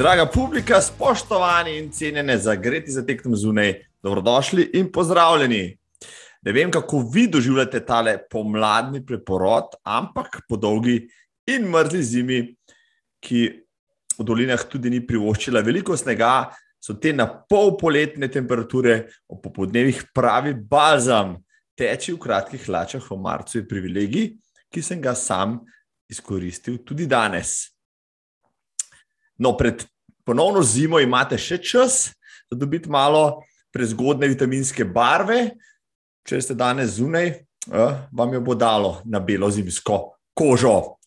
Draga publika, spoštovani in cenjene, zagreti za tekmo zunaj, dobrodošli in pozdravljeni. Ne vem, kako vi doživljate tale pomladni preporod, ampak po dolgi in mrzli zimi, ki v dolinah tudi ni privoščila veliko snega, so te na pol poletne temperature, ob popodnevih pravi balzam, teči v kratkih hlačah v marcu je privilegij, ki sem ga sam izkoristil tudi danes. No, pred ponovno zimo imate še čas, da dobite malo prezgodne vitaminske barve. Če ste danes zunaj, vam jo bo dalo na belo zimsko kožo.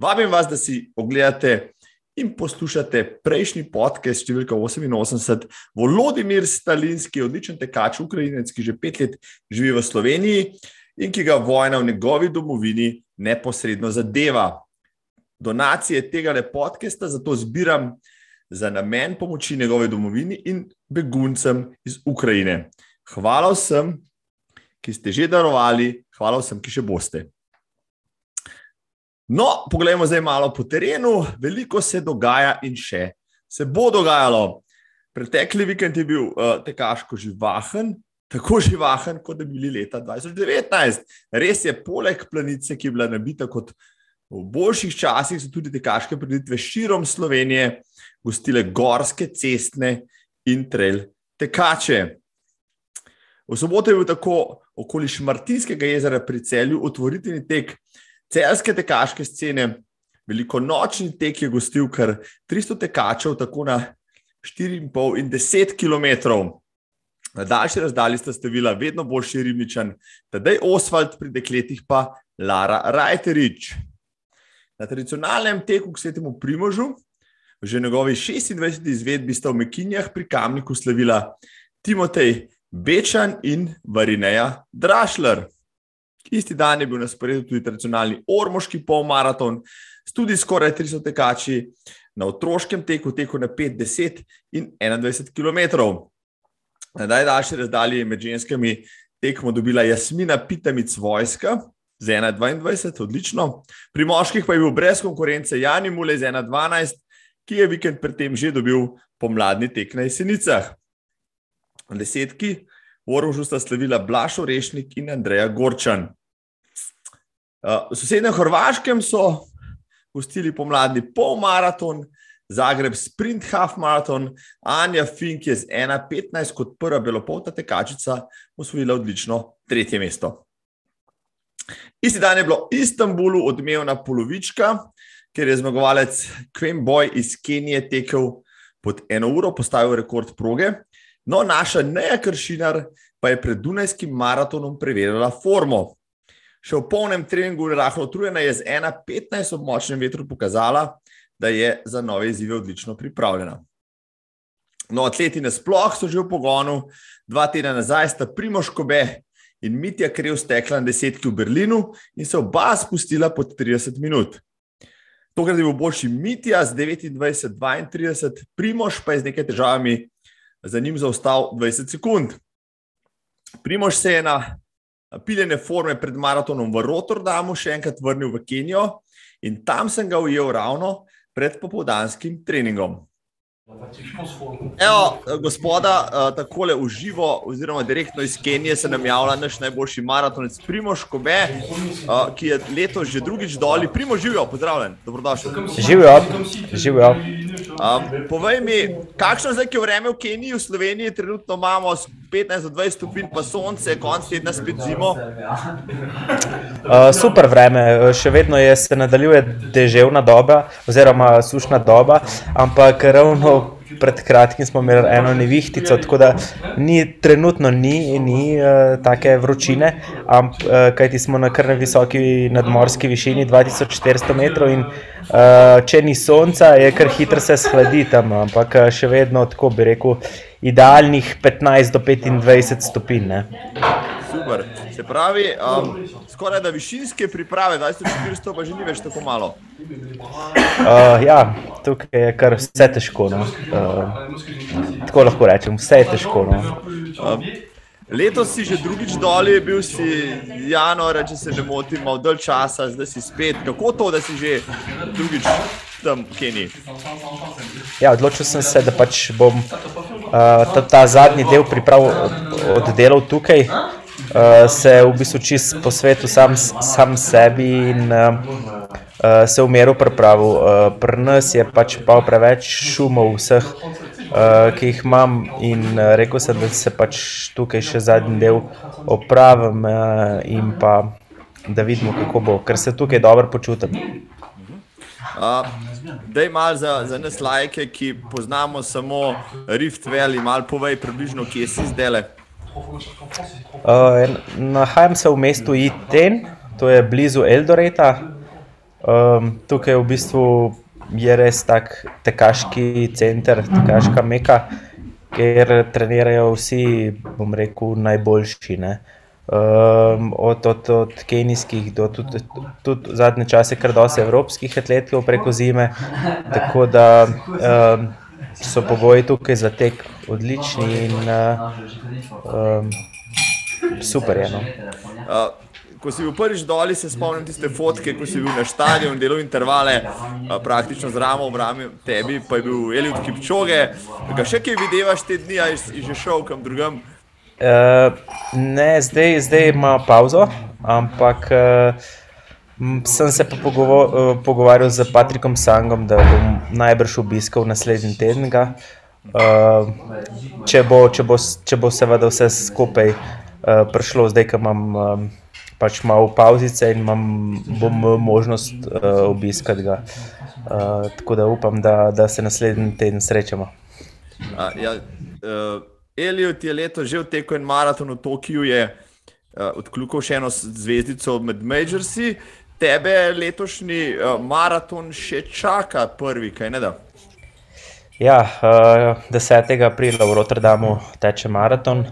Vabim vas, da si ogledate in poslušate prejšnji podcast, številka 88, Volodimir Stalinski, odličen tekač, Ukrajinec, ki že pet let živi v Sloveniji in ki ga vojna v njegovi domovini neposredno zadeva donacije tega podcasta, zato zbiram za namen pomoči njegove domovini in beguncem iz Ukrajine. Hvala vsem, ki ste že darovali, hvala vsem, ki še boste. No, poglejmo zdaj malo po terenu. Veliko se dogaja in še se bo dogajalo. Pretekli vikend je bil uh, tekaško živahen, tako živahen, kot da bi bili leta 2019. Res je, poleg planice, ki je bila nabita kot V boljših časih so tudi tekaške preditve širom Slovenije gostile gorske, cestne in trail tekače. V soboto je bil tako okoli Šmartinskega jezera pri celju otvoritveni tek celske tekaške scene. Veliko nočni tek je gostil kar 300 tekačev, tako na 4,5 in 10 km. Na daljši razdalji sta stavila vedno boljši ribničan, tedaj Oswald, pri dekletih pa Lara Rajterič. Na tradicionalnem teku k svetemu Primožu, že njegovi 26. izvedbi sta v Mekinjah pri Kamniku slavila Timotej Bečan in Varineja Drašler. Isti dan je bil na sporedu tudi tradicionalni ormoški polmaraton, tudi skoraj 300 tekači na otroškem teku, teku na 5, 10 in 21 km. Na najdaljši razdalji med ženskami tekmo dobila Jasmina Pitamic Vojska, z 1,22, odlično. Pri moških pa je bil brez konkurence Jani Mule z 1,12, ki je vikend predtem že dobil pomladni tek na jesenicah. Desetki v Orožju sta slavila Blašo Rešnik in Andreja Gorčan. V sosednjem Hrvaškem so gostili pomladni polmaraton, Zagreb sprint half maraton, Anja Fink je z 1,15 kot prva belopolta tekačica osvojila odlično tretje mesto. Isti dan je bilo v Istanbulu odmevna polovička, ker je zmagovalec Kvem Boy iz Kenije tekel pod eno uro, postavil rekord proge. No, naša Neja Kršinar pa je pred Dunajskim maratonom preverila formo. Še v polnem treningu je rahlo utrujena, je z 1,15 ob močnem vetru pokazala, da je za nove izzive odlično pripravljena. No, atleti nasploh so že v pogonu, dva tedna nazaj sta Primoškobe in Mitja Krev stekla na desetki v Berlinu in se oba spustila pod 30 minut. Tokrat je bil boljši Mitja z 29-32, Primož pa je z nekaj težavami za njim zaostal 20 sekund. Primož se je na piljene forme pred maratonom v Rotterdamu še enkrat vrnil v Kenijo in tam sem ga ujel ravno pred popoldanskim treningom. Evo, gospoda, uh, takole v živo, oziroma direktno iz Kenije se nam javlja naš najboljši maratonec Primoš Kobe, uh, ki je letos že drugič dol. Primoš živijo, pozdravljen, dobrodošli. Živijo, živijo. Um, povej mi, kakšno zdaj, je vreme v Keniji, v Sloveniji, trenutno imamo 15 do 20 stopinj, pa sonce, konc tedna spet zimo. Uh, super vreme, še vedno je, se nadaljuje deževna doba, oziroma sušna doba, ampak ravno pred kratkim smo imeli eno nevihtico, tako da ni, trenutno ni, ni uh, take vročine, amp, uh, kajti smo na kar visoki nadmorski višini 2400 metrov in uh, če ni sonca, je kar hitro se shladi tam, ampak še vedno tako bi rekel, idealnih 15 do 25 stopinj. Super. Se pravi, um, skoraj da višinske priprave, da se 400 pa že ni več tako malo. Uh, ja, tukaj je kar vse težko. No. Uh, tako lahko rečem, vse je težko. No. Um, letos si že drugič dol, bil si januar, če se ne motim, malo dalj časa, zdaj si spet. Kako to, da si že drugič tam v Keniji? Ja, odločil sem se, da pač bom uh, ta, ta zadnji del priprav oddelal tukaj. Uh, se v bistvu čist po svetu sam, sam sebi in uh, se umiral pripravu. Uh, pri nas je pač pa preveč šumov vseh, uh, ki jih imam in uh, rekel sem, da se pač tukaj še zadnji del opravim uh, in pa da vidimo, kako bo, ker se tukaj dobro počutim. Uh, da malo za, za nas lajke, ki poznamo samo Rift Valley, malo povej približno, kje si zdaj. Uh, nahajam se v mestu Iten, to je blizu Eldoreta. Um, tukaj v bistvu je res tak tekaški center, tekaška meka, kjer trenirajo vsi, bom rekel, najboljši. Um, od, od, od kenijskih do tudi, tudi zadnje čase, kar dosti evropskih atletov preko zime. Tako da um, so pogoji tukaj za tek odlični in uh, um, super je. No. Uh, ko si bil prvič dol, se spomnim tiste fotke, ko si bil na stadionu, delal intervale, uh, praktično z ramo v rami tebi, pa je bil Eliud Kipčoge. Ga še kaj videvaš te dni, ali si že šel kam drugam? Uh, ne, zdaj, zdaj ima pauzo, ampak uh, sem se pa pogovo, uh, pogovarjal z Patrikom Sangom, da bom najbrž obiskal naslednji teden. Uh, če, bo, če, bo, če bo seveda vse skupaj uh, prišlo, zdaj, ko imam um, pač malo pauzice in imam, bom možnost uh, obiskati ga. Uh, tako da upam, da, da se naslednji teden srečamo. Uh, ja, uh... Eliot je letos že vtekel en maraton v Tokiu, je uh, odkljukal še eno zvezdico med Majorsi. Tebe letošnji uh, maraton še čaka, prvi, kaj ne da? Ja, uh, 10. aprila v Rotterdamu teče maraton.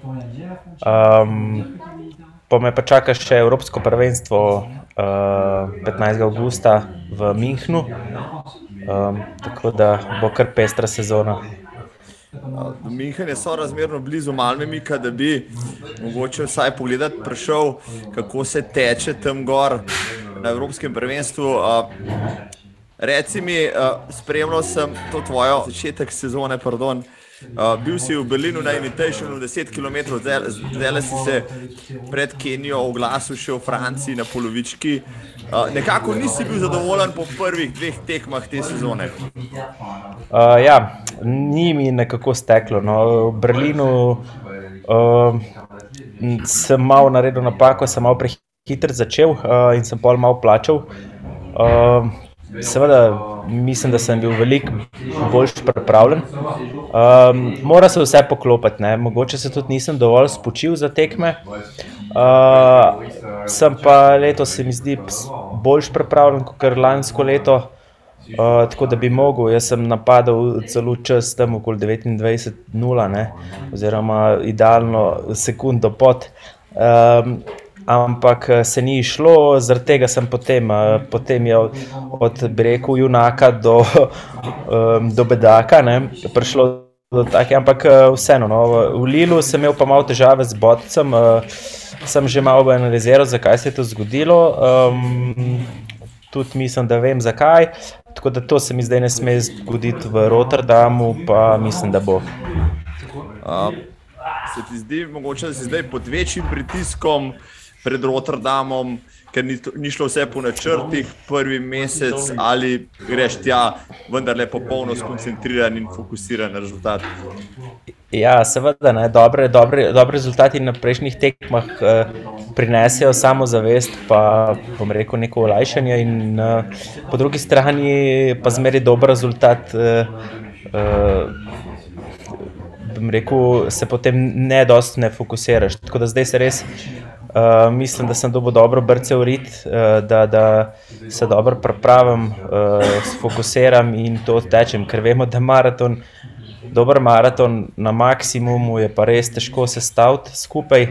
Um, pa me pa čaka še Evropsko prvenstvo uh, 15. augusta v Münchnu. Um, tako da bo kar pestra sezona. Minhen je sorazmerno blizu Malmemika, da bi mogoče vsaj pogledati, prišel, kako se teče tam gor na Evropskem prvenstvu. Reci mi, spremljal sem to tvojo začetek sezone, pardon. Uh, bil si v Berlinu na Invitationu, 10 km, zdaj si se pred Kenijo oglasil še v Franciji na polovički. Uh, nekako nisi bil zadovoljen po prvih dveh tekmah te sezone. Uh, ja, ni mi nekako steklo. No. V Berlinu uh, sem malo naredil napako, sem malo prehiter začel uh, in sem pol malo plačal. Uh, Seveda, mislim, da sem bil veliko bolj pripravljen. Um, mora se vse poklopiti, ne? mogoče se tudi nisem dovolj spočil za tekme. Uh, sem pa letos, se mi zdi, bolj pripravljen kot lansko leto. Uh, tako da bi mogel, jaz sem napadal celo čas tam okoli 29-0, oziroma idealno sekundo pod. Um, ampak eh, se ni išlo, zaradi tega sem potem, eh, potem je od breku junaka do, do bedaka ne, prišlo do take, ampak eh, vseeno. No, v Lilu sem imel pa malo težave z bodcem, sem že malo analiziral, zakaj se je to zgodilo. Um, tudi mislim, da vem zakaj. Tako da to se mi zdaj ne sme zgoditi v Rotterdamu, pa mislim, da bo. Uh, se ti zdi, mogoče, da si zdaj pod večjim pritiskom, pred Rotterdamom, ker ni, ni šlo vse po načrtih, prvi mesec ali greš tja, vendar le popolno skoncentriran in fokusiran na rezultat. Ja, seveda, ne, dobre, dobre, dobre rezultati na prejšnjih tekmah eh, prinesejo samo zavest, pa bom rekel neko olajšanje, in eh, po drugi strani pa zmeri dober rezultat. Eh, eh, Rekel, se potem ne dosti ne fokusiraš. Tako da zdaj se res Uh, mislim, da sem dobil dobro brce v rit, uh, da, da se dobro pripravim, uh, sfokusiram in to tečem, ker vemo, da maraton, dober maraton na maksimumu je pa res težko sestaviti skupaj.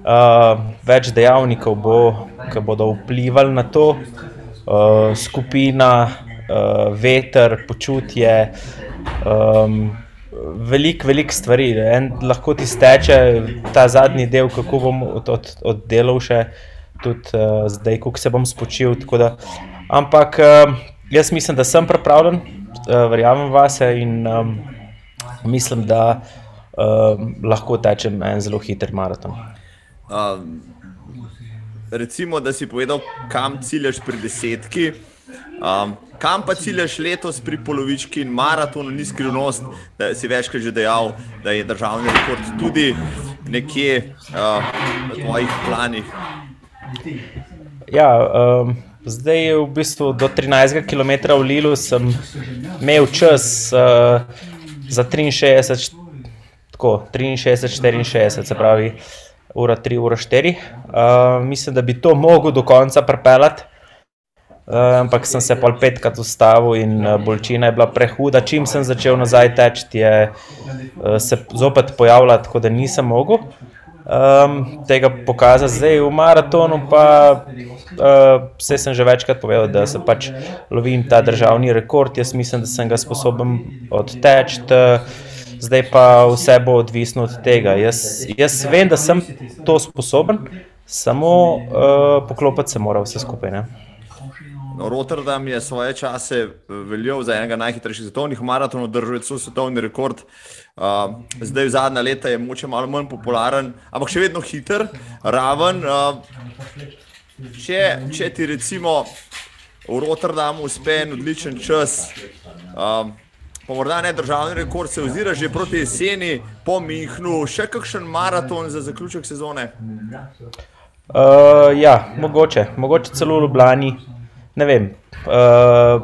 Uh, več dejavnikov bo, ki bodo vplivali na to, uh, skupina, uh, veter, počutje. Um, veliko, veliko stvari. En, lahko ti steče ta zadnji del, kako bom oddelal od, od še, tudi uh, zdaj, ko se bom spočil. Da, ampak uh, jaz mislim, da sem pripravljen, uh, verjamem vase in um, mislim, da uh, lahko tečem en zelo hiter maraton. Um, recimo, da si povedal, kam ciljaš pri desetki. Um, kam pa ciljaš letos pri polovički in maratonu, ni skrivnost, da si večkrat že dejal, da je državni rekord tudi nekje uh, v tvojih planih. Ja, um, zdaj je v bistvu do 13 km v Lilu, sem imel čas uh, za 63, tako 63, 64, se pravi, ura 3, ura 4. Uh, mislim, da bi to mogel do konca prepeljati. Uh, ampak sem se pol petkrat ustavil in uh, bolečina je bila prehuda. Čim sem začel nazaj teči, je uh, se zopet pojavila, tako da nisem mogel um, tega pokazati. Zdaj v maratonu pa uh, vse sem že večkrat povedal, da se pač lovim ta državni rekord. Jaz mislim, da sem ga sposoben odteči. Zdaj pa vse bo odvisno od tega. Jaz, jaz vem, da sem to sposoben, samo uh, poklopiti se mora vse skupaj. Ne? No, Rotterdam je svoje čase eh, veljal za enega najhitrejših svetovnih maratonov, držal je svetovni rekord. Uh, zdaj, v zadnja leta je moče malo manj popularen, ampak še vedno hiter, raven. Uh, če, če ti recimo v Rotterdamu uspe en odličen čas, uh, pa morda ne državni rekord, se ozira že proti jeseni, po Mihnu, še kakšen maraton za zaključek sezone? Uh, ja, mogoče, mogoče celo v Ljubljani ne vem. Uh,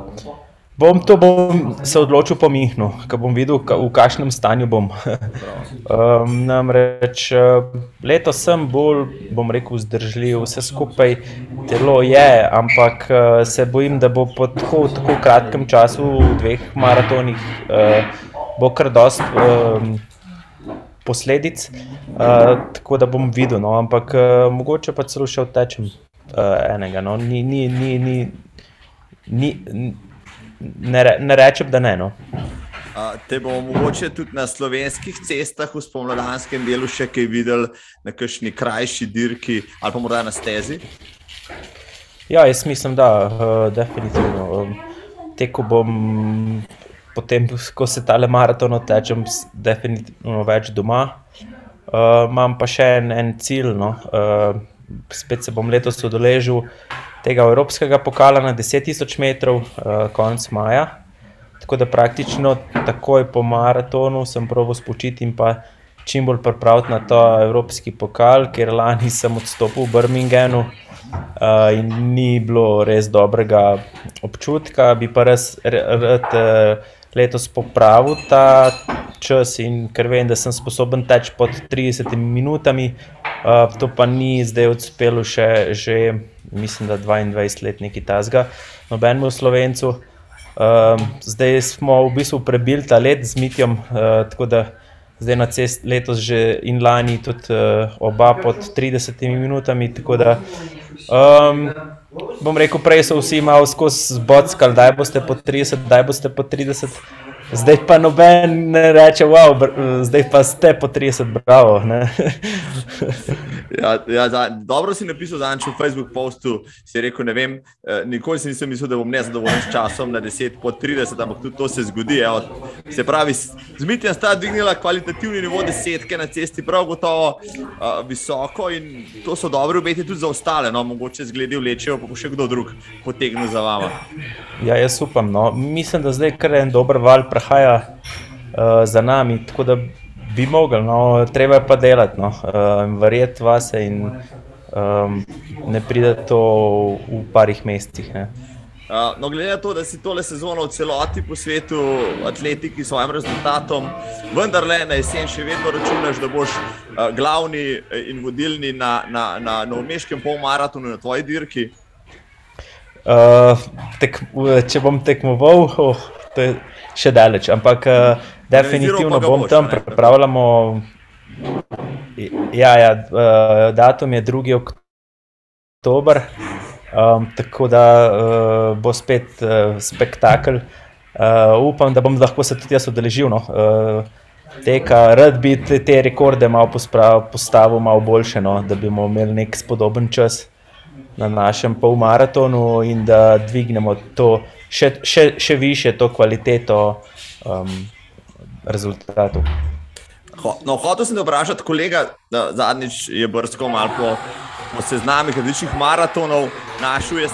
bom to bom se odločil po Mihnu, ko bom videl, v kakšnem stanju bom. um, namreč uh, letos sem bolj, bom rekel, zdržljiv, vse skupaj telo je, ampak uh, se bojim, da bo po tako, tako kratkem času, v dveh maratonih, uh, bo kar dost. Um, Posledic, uh, tako da bom videl, no, ampak uh, mogoče pa celo še odtečem uh, enega. No. Ni, ni, ni, ni, ni, ne, re, ne rečem, da ne. No. Te bomo mogoče tudi na slovenskih cestah v spomladanskem delu še kaj videli, na kakšni krajši dirki ali pa morda na stezi? Ja, jaz mislim, da uh, definitivno. Teko bom, potem, ko se tale maraton otečem, definitivno več doma. Uh, imam pa še en, en cilj. No. Uh, spet se bom letos udeležil tega evropskega pokala na 10.000 metrov, uh, konec maja. Tako da praktično takoj po maratonu sem proval spočiti in pa čim bolj pripraviti na ta evropski pokal, ker lani sem odstopil v Birminghamu uh, in ni bilo res dobrega občutka. Bi pa res rad uh, letos popravil ta čas in ker vem, da sem sposoben teči pod 30 minutami, uh, to pa ni zdaj uspelo še, že, mislim, da 22 let neki tasga, nobenemu slovencu. Um, zdaj smo v bistvu prebili ta let z Mitjem, uh, tako da zdaj na cest letos že in lani tudi uh, oba pod 30 minutami. Da, um, bom rekel, prej so vsi malo skozi zbodskali, da boste po 30, da boste po 30. Zdaj pa noben ne reče, wow, zdaj pa ste po 30, bravo. ja, ja, za, dobro si napisal za enčo Facebook postu, si rekel, ne vem, eh, nikoli si nisem mislil, da bom nezadovoljen s časom na 10 po 30, ampak tudi to se zgodi. Evo. Se pravi, z Mitjem sta dvignila kvalitativni nivo desetke na cesti, prav gotovo uh, visoko in to so dobre obeti tudi za ostale, no, mogoče zgledi vlečejo, pa bo še kdo drug potegnil za vama. Ja, jaz upam, no. mislim, da zdaj kar en dober val prehaja uh, za nami, tako da bi mogli, no, treba je pa delati, no, uh, verjeti vase in um, ne pride to v parih mesecih. Uh, no, glede na to, da si tole sezono v celoti po svetu, atletiki s svojim rezultatom, vendar le na jesen še vedno računaš, da boš uh, glavni in vodilni na, na, na, na umeškem polmaratonu, na tvoji dirki. Uh, tek, če bom tekmoval, oh, to je še daleč, ampak uh, definitivno bom boš, tam pripravljamo. Ja, ja, uh, datum je 2. oktober, um, tako da uh, bo spet uh, spektakel. Uh, upam, da bom lahko se tudi jaz udeležil. No. Uh, teka, rad bi te, te rekorde malo postavil, malo boljše, no, da bi imeli nek spodoben čas na našem polmaratonu in da dvignemo to še, še, še više to kvaliteto um, rezultatov. No, hotel sem vprašati, kolega, da zadnjič je brskal malo po, po seznamih različnih maratonov, našel je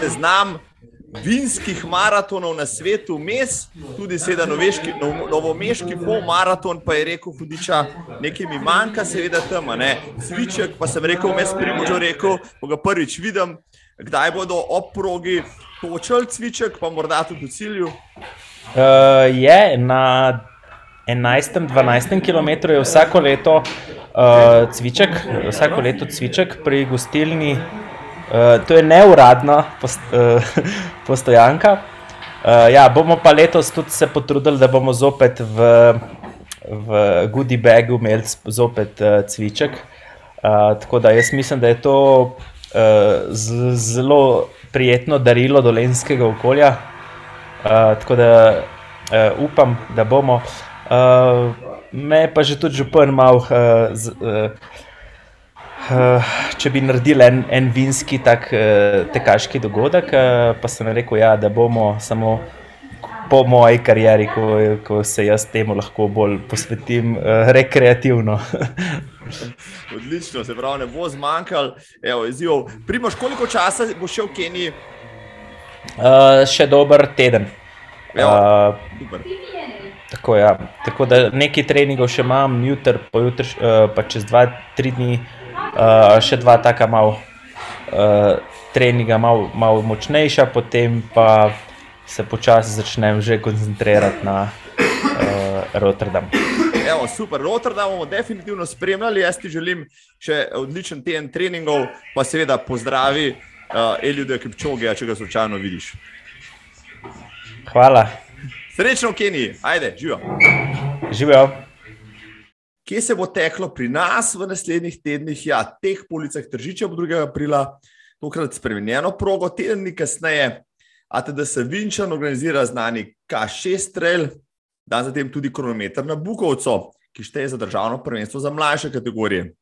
seznam vinskih maratonov na svetu, mes, tudi seveda noveški, nov, novomeški polmaraton, pa je rekel, hudiča, nekaj mi manjka, seveda tam, ne, cviček, pa sem rekel, mes primožo rekel, ko ga prvič vidim, kdaj bodo ob progi točili cviček, pa morda tudi v cilju. Uh, je na 11-12 km je vsako leto uh, cviček, vsako leto cviček pri gostilni. Uh, to je neuradna post, uh, postojanka. Uh, ja, bomo pa letos tudi se potrudili, da bomo zopet v, v Goody Bagu imeli zopet uh, cviček. Uh, tako da jaz mislim, da je to uh, z, zelo prijetno darilo dolenskega okolja. Uh, tako da uh, upam, da bomo. Uh, me pa že tudi župan mal. Uh, uh, Uh, če bi naredili en, en vinski tak, uh, tekaški dogodek, uh, pa sem rekel, ja, da bomo samo po moji karieri, ko, ko se jaz temu lahko bolj posvetim, uh, rekreativno. Odlično, se pravi, ne bo zmanjkalo. Primoš, koliko časa bo šel v Keniji? Uh, še dober teden. Uh, tako, ja. tako da nekaj treningov še imam, jutr, pojutr, uh, pa čez dva, tri dni. Uh, še dva taka malo uh, treninga, malo mal močnejša, potem pa se počasi začnem že koncentrirati na uh, Rotterdam. Evo, super, Rotterdam bomo definitivno spremljali. Jaz ti želim še odličen teden treningov, pa seveda pozdravi uh, Eljude Kipčoge, če ga slučajno vidiš. Hvala. Srečno v Keniji, ajde, živijo. Živijo kje se bo teklo pri nas v naslednjih tednih, ja, teh policah Tržiča ob 2. aprila, tokrat spremenjeno progo, teden dni kasneje, ATD se Vinčan organizira znani K6 trail, dan zatem tudi kronometer na Bukovcu, ki šteje za državno prvenstvo za mlajše kategorije.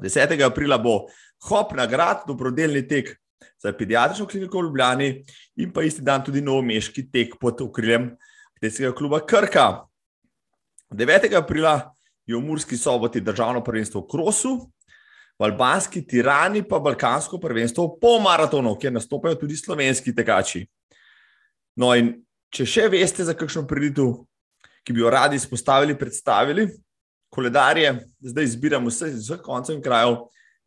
10. aprila bo hop nagrad, dobrodelni tek za pediatrično kliniko v Ljubljani in pa isti dan tudi novomeški tek pod okriljem Kdeskega kluba Krka. 9. aprila je v Murski soboti državno prvenstvo v Krosu, albanski tirani pa balkansko prvenstvo v polmaratonu, kjer nastopajo tudi slovenski tekači. No, in če še veste, za kakšno priditev, ki bi jo radi izpostavili, predstavili, koledarje, zdaj izbiramo vse koncev in krajev,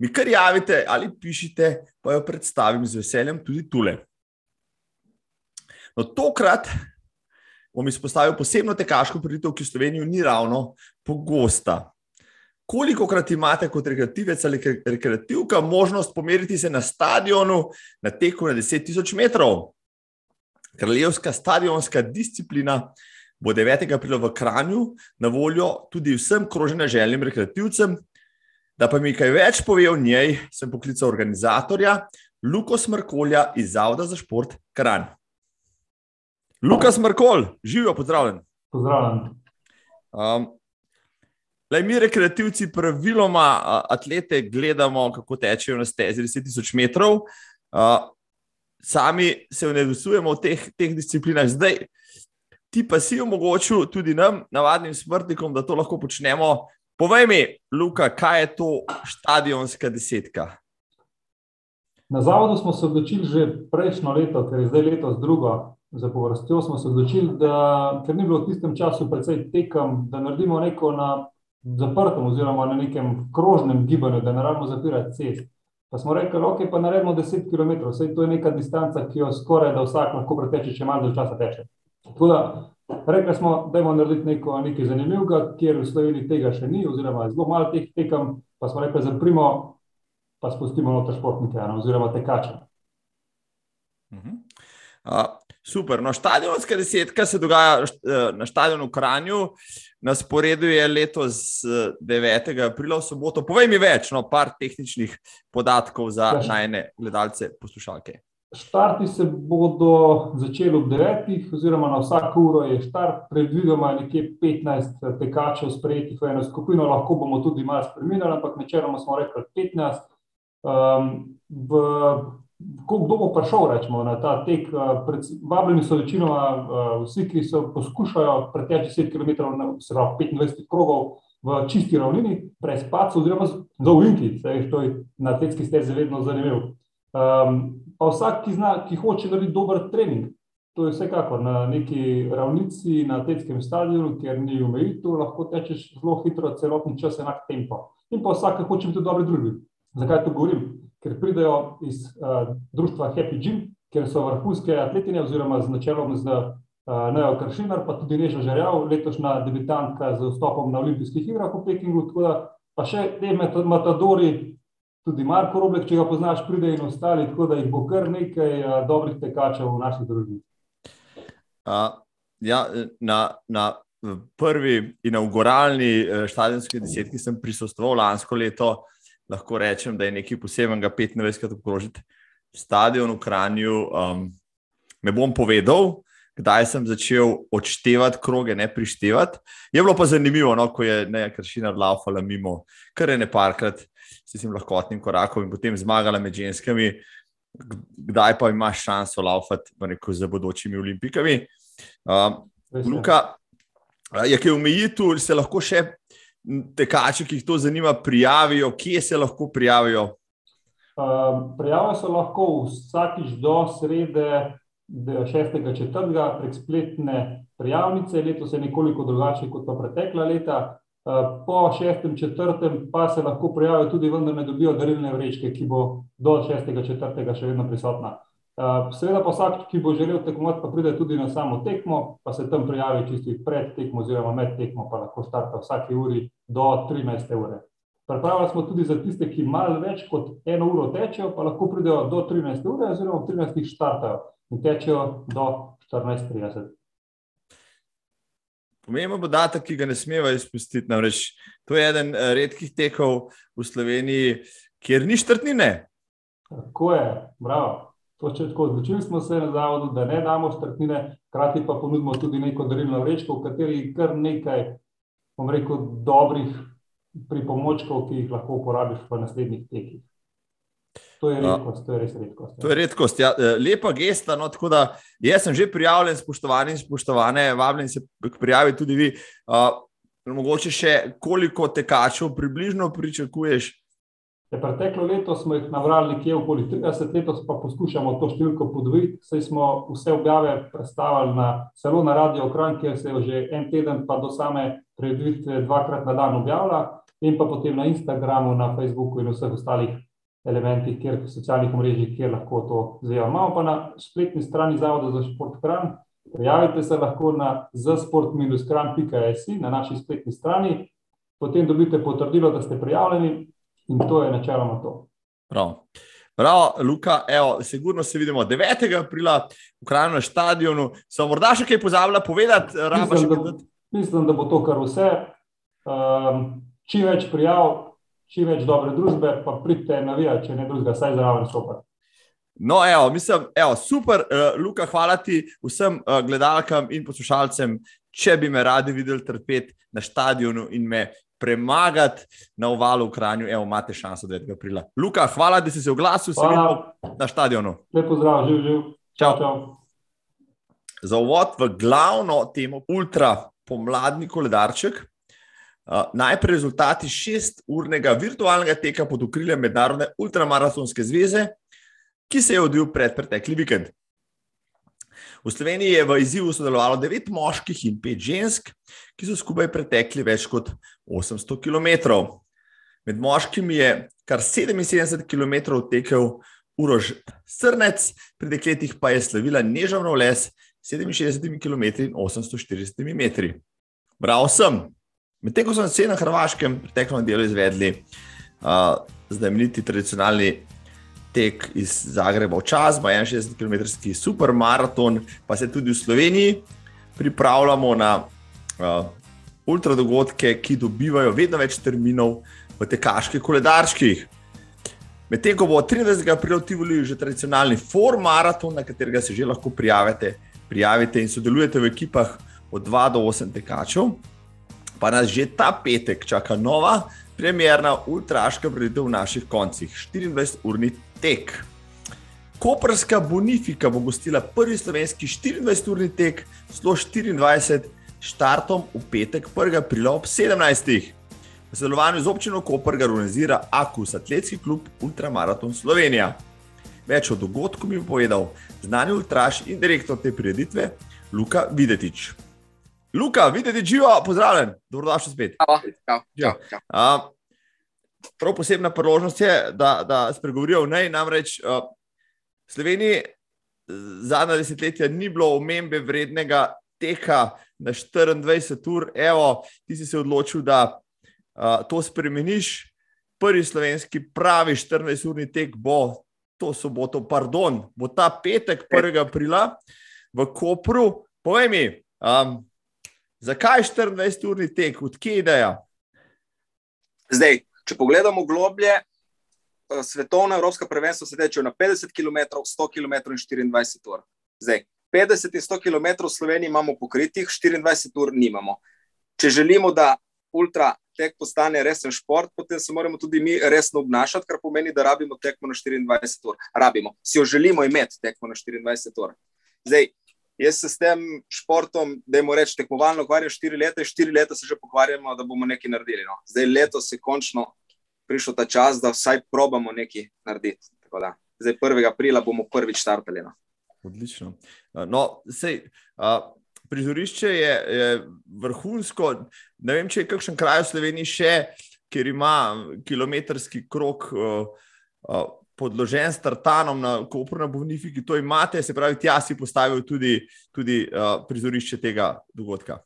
mi kar javite ali pišite, pa jo predstavim z veseljem tudi tule. No, tokrat bom izpostavil posebno tekaško priditev, ki v Sloveniji ni ravno pogosta. Koliko krat imate kot rekreativec ali rekreativka možnost pomeriti se na stadionu na teku na 10.000 metrov? Kraljevska stadionska disciplina bo 9. aprila v Kranju na voljo tudi vsem krožene željnim rekreativcem. Da pa mi kaj več pove o njej, sem poklical organizatorja Luko Smrkolja iz Zavoda za šport Kranj. Lukas Markol, živijo, pozdravljen. Pozdravljen. Um, lej, mi, rekreativci, praviloma atlete gledamo, kako tečejo na stezi 10.000 metrov, uh, sami se vnedusujemo v teh, teh disciplinah. Zdaj, ti pa si omogočil tudi nam, navadnim smrtnikom, da to lahko počnemo. Povej mi, Luka, kaj je to stadionska desetka? Na zavodu smo se odločili že prejšnjo leto, ker je zdaj letos drugo za povrstjo, smo se odločili, da ker ni bilo v tistem času precej tekem, da naredimo neko na zaprtem oziroma na nekem krožnem gibanju, da ne rabimo zapirati cest. Pa smo rekli, ok, pa naredimo 10 km, vse to je neka distanca, ki jo skoraj da vsak lahko preteče, če malo časa teče. Tako da rekli smo, da bomo narediti neko, nekaj zanimivega, kjer v Sloveniji tega še ni, oziroma zelo malo teh tekem, pa smo rekli, zaprimo, pa spustimo noter športnike, oziroma tekače. Uh -huh. uh, Super. No, stadionska desetka se dogaja eh, na stadionu v Kranju, na sporedu je letos 9. Eh, aprila v soboto. Povej mi več, no, par tehničnih podatkov za ja, najne gledalce, poslušalke. Štarti se bodo začeli ob 9. oziroma na vsako uro je štart, predvidoma nekje 15 eh, tekačev sprejetih v eno skupino, lahko bomo tudi malo spremenili, ampak načeloma smo rekli 15. Um, ehm, v kdo bo prišel rečemo, na ta tek. Vabljeni so večinoma vsi, ki so poskušajo preteči 10 km, se pravi 25 krogov v čisti ravnini, brez paca, oziroma za ulinki, to je na atletski stezi vedno zanimivo. Um, pa vsak, ki, zna, ki hoče narediti dober trening, to je vsekakor na neki ravnici, na atletskem stadionu, kjer ni omejitev, lahko tečeš zelo hitro, celotni čas enak tempo. In pa vsak, ki hoče biti v dobri družbi. Zakaj to govorim? Ker pridejo iz uh, društva Happy Gym, kjer so vrhunske atletine, oziroma z načelom z uh, Neo Kršinar, pa tudi Neža Žerjav, letošnja debitantka z vstopom na olimpijskih igrah v Pekingu. Da, pa še te matadori, tudi Marko Roblek, če ga poznaš, pride in ostali, tako da jih bo kar nekaj uh, dobrih tekačev v naši družbi. Uh, ja, na, na prvi inauguralni štadijski desetki sem prisostoval lansko leto. Lahko rečem, da je nekaj posebnega 25krat obkrožiti stadion v Kranju. Um, ne bom povedal, kdaj sem začel odštevati kroge, ne prištevati. Je bilo pa zanimivo, no, ko je nekaj kršina laufala mimo, kar je ne parkrat s tem lahkotnim korakom in potem zmagala med ženskami, kdaj pa imaš šanso laufati za bodočimi olimpikami. Um, Luka, je kaj omejitev, se lahko še tekači, ki jih to zanima, prijavijo, kje se lahko prijavijo? Um, Prijavijo se lahko vsakič do srede. 6.4. prek spletne prijavnice, letos je nekoliko drugače kot pa pretekla leta. Eh, po 6.4. pa se lahko prijavijo tudi, vendar ne dobijo darilne vrečke, ki bo do 6.4. še vedno prisotna. Eh, seveda pa vsak, ki bo želel tekmovati, pa pride tudi na samo tekmo, pa se tam prijavi čisti pred tekmo oziroma med tekmo, pa lahko starta vsake uri do 13. ure. Pripravili smo tudi za tiste, ki malo več kot eno uro tečejo, pa lahko pridejo do 13. ure oziroma v 13. štartajo in tečejo do 14:30. Pomemben podatek, ki ga ne smemo izpustiti, namreč to je eden eh, redkih tekov v Sloveniji, kjer ni štrtnine. Tako je, bravo. Odločili smo se na zavodu, da ne damo štrtnine, hkrati pa ponudimo tudi neko darilno vrečko, v kateri je kar nekaj, bom rekel, dobrih pripomočkov, ki jih lahko uporabiš v naslednjih tekih. To je redkost, to je res redkost. Ja. To je redkost, ja. E, lepa gesta. No, tako da jaz sem že prijavljen, spoštovani in spoštovane, vabljen se prijaviti tudi vi. Uh, mogoče še koliko tekačev približno pričakuješ? Je preteklo leto smo jih navrali nekje okoli 30, letos pa poskušamo to številko podvojiti. Saj smo vse objave predstavili na celo na Radio Kran, kjer se je že en teden, pa do same predviditve dvakrat na dan objavila, in pa potem na Instagramu, na Facebooku in vseh ostalih elementih, kjer socialnih omrežjih, kjer lahko to zvejo. Imamo pa na spletni strani Zavoda za šport Kran. Prijavite se lahko na zasport-kran.js na naši spletni strani, potem dobite potrdilo, da ste prijavljeni in to je načeloma to. Prav. Prav, Luka, evo, sigurno se vidimo 9. aprila v kraju na stadionu. Sem morda še kaj pozabila povedati? Mislim da, mislim, da bo to kar vse. Um, čim več prijav, čim več dobre družbe, pa pridite navijati, če ne drugega, saj zraven super. No, evo, mislim, evo, super, uh, Luka, hvala ti vsem uh, gledalkam in poslušalcem, če bi me radi videli trpeti na stadionu in me premagati na ovalu v Kranju. Evo, imate šanso 9. aprila. Luka, hvala, da si se oglasil, se vidimo na stadionu. Lepo zdrav, živ, živ. Čau, čau. Za uvod v glavno temo ultra pomladni koledarček. Uh, najprej rezultati šesturnega virtualnega teka pod okriljem Mednarodne ultramaratonske zveze, ki se je odvil pred pretekli vikend. V Sloveniji je v izzivu sodelovalo devet moških in pet žensk, ki so skupaj pretekli več kot 800 km. Med moškimi je kar 77 km tekel Urož Srnec, pri dekletih pa je slavila Nežavno les 67 km in 840 m. Bravo sem! Medtem ko so se na Hrvaškem preteklo delo izvedli, uh, znameniti tradicionalni tek iz Zagreba v čas, 61 km supermaraton, pa se tudi v Sloveniji pripravljamo na uh, ultradogodke, ki dobivajo vedno več terminov v tekaških koledarčkih. Medtem ko bo 30. aprila ti volili že tradicionalni form maraton, na katerega se že lahko prijavite, prijavite in sodelujete v ekipah od 2 do 8 tekačev pa nas že ta petek čaka nova, premjerna ultraška preditev v naših koncih, 24-urni tek. Koperska Bonifika bo gostila prvi slovenski 24-urni tek, zelo 24, štartom v petek, 1. aprila ob 17. V sodelovanju z občino Koper ga organizira Akus, atletski klub Ultramaraton Slovenija. Več o dogodku mi je povedal znani ultraš in direktor te prireditve, Luka Videtič. Luka, videti živo, pozdravljen, dobrodošli spet. Čau, čau, čau, čau. A, prav posebna priložnost je, da, da spregovorijo v nej. Namreč v Sloveniji zadnja desetletja ni bilo omembe vrednega teka na 24 ur. Evo, ti si se odločil, da a, to spremeniš. Prvi slovenski pravi 14-urni tek bo to soboto, pardon, bo ta petek, 1. aprila v Kopru. Povej mi, um, zakaj 24-urni tek, odkje je ideja? Zdaj, če pogledamo globlje, svetovna evropska prvenstva se tečejo na 50 km, 100 km in 24 ur. Zdaj, 50 in 100 km v Sloveniji imamo pokritih, 24 ur nimamo. Če želimo, da ultra tek postane resen šport, potem se moramo tudi mi resno obnašati, kar pomeni, da rabimo tekmo na 24 ur. Rabimo, si jo želimo imeti tekmo na 24 ur. Zdaj, jaz se s tem športom, da jim rečem, tekmovalno ukvarjam 4 leta, 4 leta se že pokvarjamo, da bomo nekaj naredili. No. Zdaj, letos je končno prišel ta čas, da vsaj probamo nekaj narediti. Zdaj, 1. aprila bomo prvič startali. No. Odlično. No, sej, uh, prizorišče je, je vrhunsko. Ne vem, če je kakšen kraj v Sloveniji še, kjer ima kilometrski krok uh, uh, podložen s tartanom na Kopru na Bovnifiki. To imate, se pravi, tja si postavil tudi, tudi uh, prizorišče tega dogodka.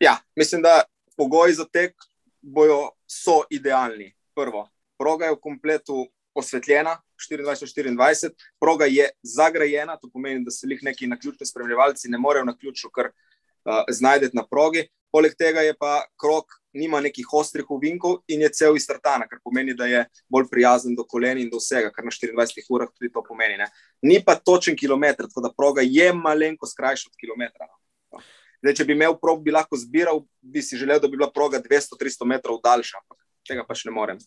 Ja, mislim, da pogoji za tek bojo so idealni. Prvo, proga je v kompletu osvetljena, 24-24, proga je zagrajena, to pomeni, da se jih neki naključni spremljevalci ne morejo na ključu kar uh, znajdeti na progi. Poleg tega je pa krok, nima nekih ostrih uvinkov in je cel iz tartana, kar pomeni, da je bolj prijazen do kolen in do vsega, kar na 24 urah tudi to pomeni. Ne. Ni pa točen kilometr, tako da proga je malenko skrajša od kilometra. Zdaj, če bi imel prog, bi lahko zbiral, bi si želel, da bi bila proga 200-300 metrov daljša, ampak tega pač ne morem.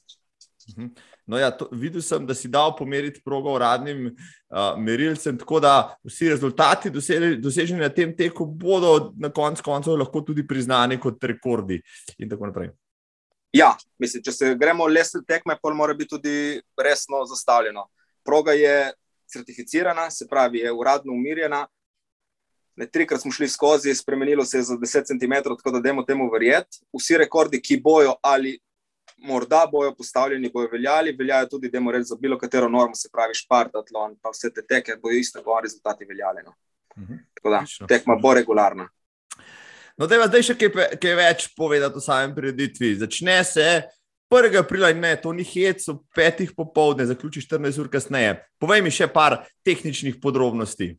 Mhm. No ja, to, videl sem, da si dal pomeriti progo uradnim uh, merilcem, tako da vsi rezultati doseženi na tem teku bodo na koncu koncev lahko tudi priznani kot rekordi in tako naprej. Ja, mislim, če se gremo lesne tekme, pa mora biti tudi resno zastavljeno. Proga je certificirana, se pravi, je uradno umirjena. Ne, trikrat smo šli skozi, spremenilo se je za 10 cm, tako da dajmo temu verjeti. Vsi rekordi, ki bojo ali morda bojo postavljeni, bojo veljali, veljajo tudi, da morajo za bilo katero normo, se pravi, špartatlon, pa vse te teke, bojo isto, bo rezultati veljali. No. Mhm. Tako da, tekma bo regularna. No, da je zdaj še kaj, kaj več povedati o samem prireditvi. Začne se 1. aprila in ne, to ni hec, ob petih popovdne, zaključi 14 ur kasneje. Povej mi še par tehničnih podrobnosti.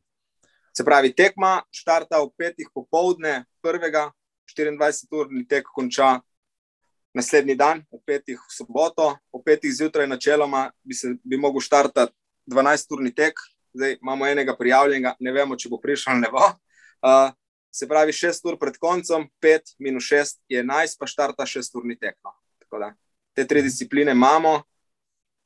Se pravi, tekma štarta ob petih popovdne, 1. 24 ur tek konča naslednji dan, v petih v soboto, v petih zjutraj, načeloma bi se bi mogel štartati 12-urni tek, zdaj imamo enega prijavljenega, ne vemo, če bo prišel ali ne bo. Uh, se pravi, 6 ur pred koncem, 5 minus 6 je 11, pa štarta 6-urni tek. No. Da, te tri discipline imamo,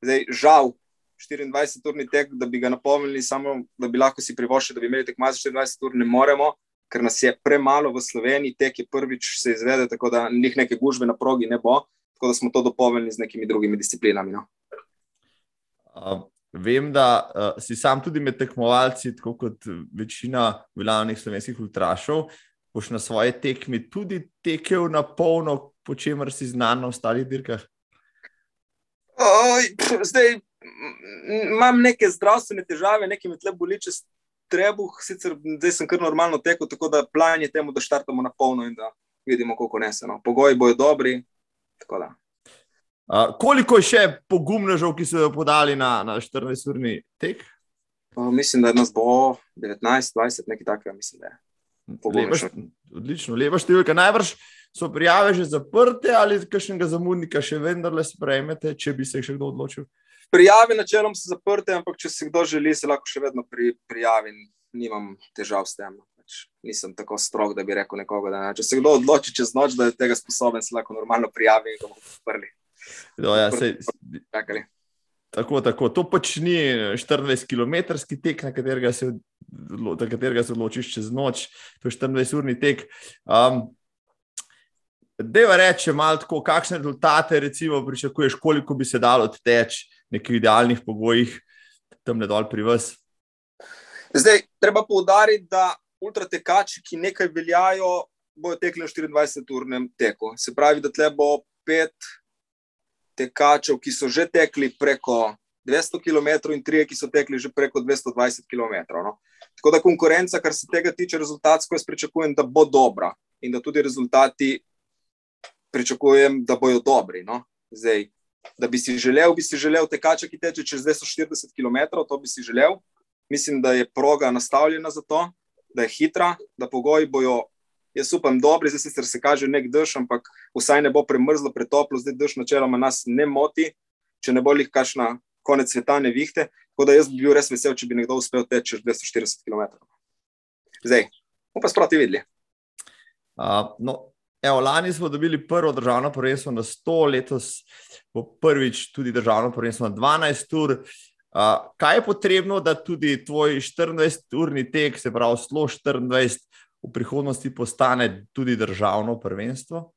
zdaj žal. 24-urni tek, da bi ga napolnili, samo da bi lahko si privoščili, da bi imeli tekmo za 24 ur, ne moremo, ker nas je premalo v Sloveniji, tek je prvič se izvede, tako da njih neke gužve na progi ne bo, tako da smo to dopolnili z nekimi drugimi disciplinami. No. Uh, vem, da uh, si sam tudi med tekmovalci, tako kot večina veljavnih slovenskih ultrašov, boš na svoje tekmi tudi tekel na polno, po čemer si znan na ostalih dirkah. Oj, zdaj imam neke zdravstvene težave, nekaj me tle boli, če trebuh, sicer zdaj sem kar normalno tekel, tako da plan je temu, da štartamo na polno in da vidimo, koliko neseno. Pogoji bojo dobri. Uh, koliko je še pogumnežev, ki so jo podali na, na 14-urni tek? Uh, mislim, da nas bo 19, 20, nekaj takega, mislim, da je. Lepa, odlično, lepa številka. Najbrž so prijave že zaprte ali kakšnega zamudnika še vendarle sprejmete, če bi se še kdo odločil? Prijave načelom so zaprte, ampak če se kdo želi, se lahko še vedno pri, prijavi. Nimam težav s tem. Pač nisem tako strog, da bi rekel nekoga. Da ne. Če se kdo odloči čez noč, da je tega sposoben, se lahko normalno prijavi in ga bomo odprli. No, ja, se, Tako, tako. To pač ni 24 km tek, na katerega se, na katerega se odločiš čez noč, to je 24-urni tek. Um, Deva reče, malo tako, kakšne rezultate recimo, pričakuješ, koliko bi se dalo teči v nekih idealnih pogojih tam ne dol pri vas. Zdaj, treba poudariti, da ultratekači, ki nekaj veljajo, bodo tekli na 24-urnem teku. Se pravi, da tle bo pet tekačev, ki so že tekli preko 200 km in tri, ki so tekli že preko 220 km. No? Tako da konkurenca, kar se tega tiče, rezultatsko jaz pričakujem, da bo dobra in da tudi rezultati pričakujem, da bodo dobri. No? Zdaj, da bi si želel, bi si želel tekača, ki teče čez 240 km, to bi si želel. Mislim, da je proga nastavljena za to, da je hitra, da pogoji bojo, jaz upam, dobri, zdaj sicer se kaže nek dež, ampak vsaj ne bo premrzlo, pretoplo, zdaj dež načeloma nas ne moti, če ne bo jih kašna konec sveta ne vihte. Tako da jaz bi bil res vesel, če bi nekdo uspel teči čez 240 km. Zdaj, bomo pa sproti videli. Uh, no, Evo, lani smo dobili prvo državno prvenstvo na 100, letos bo prvič tudi državno prvenstvo na 12 ur. Uh, kaj je potrebno, da tudi tvoj 14-urni tek, se pravi, slo 24, v prihodnosti postane tudi državno prvenstvo?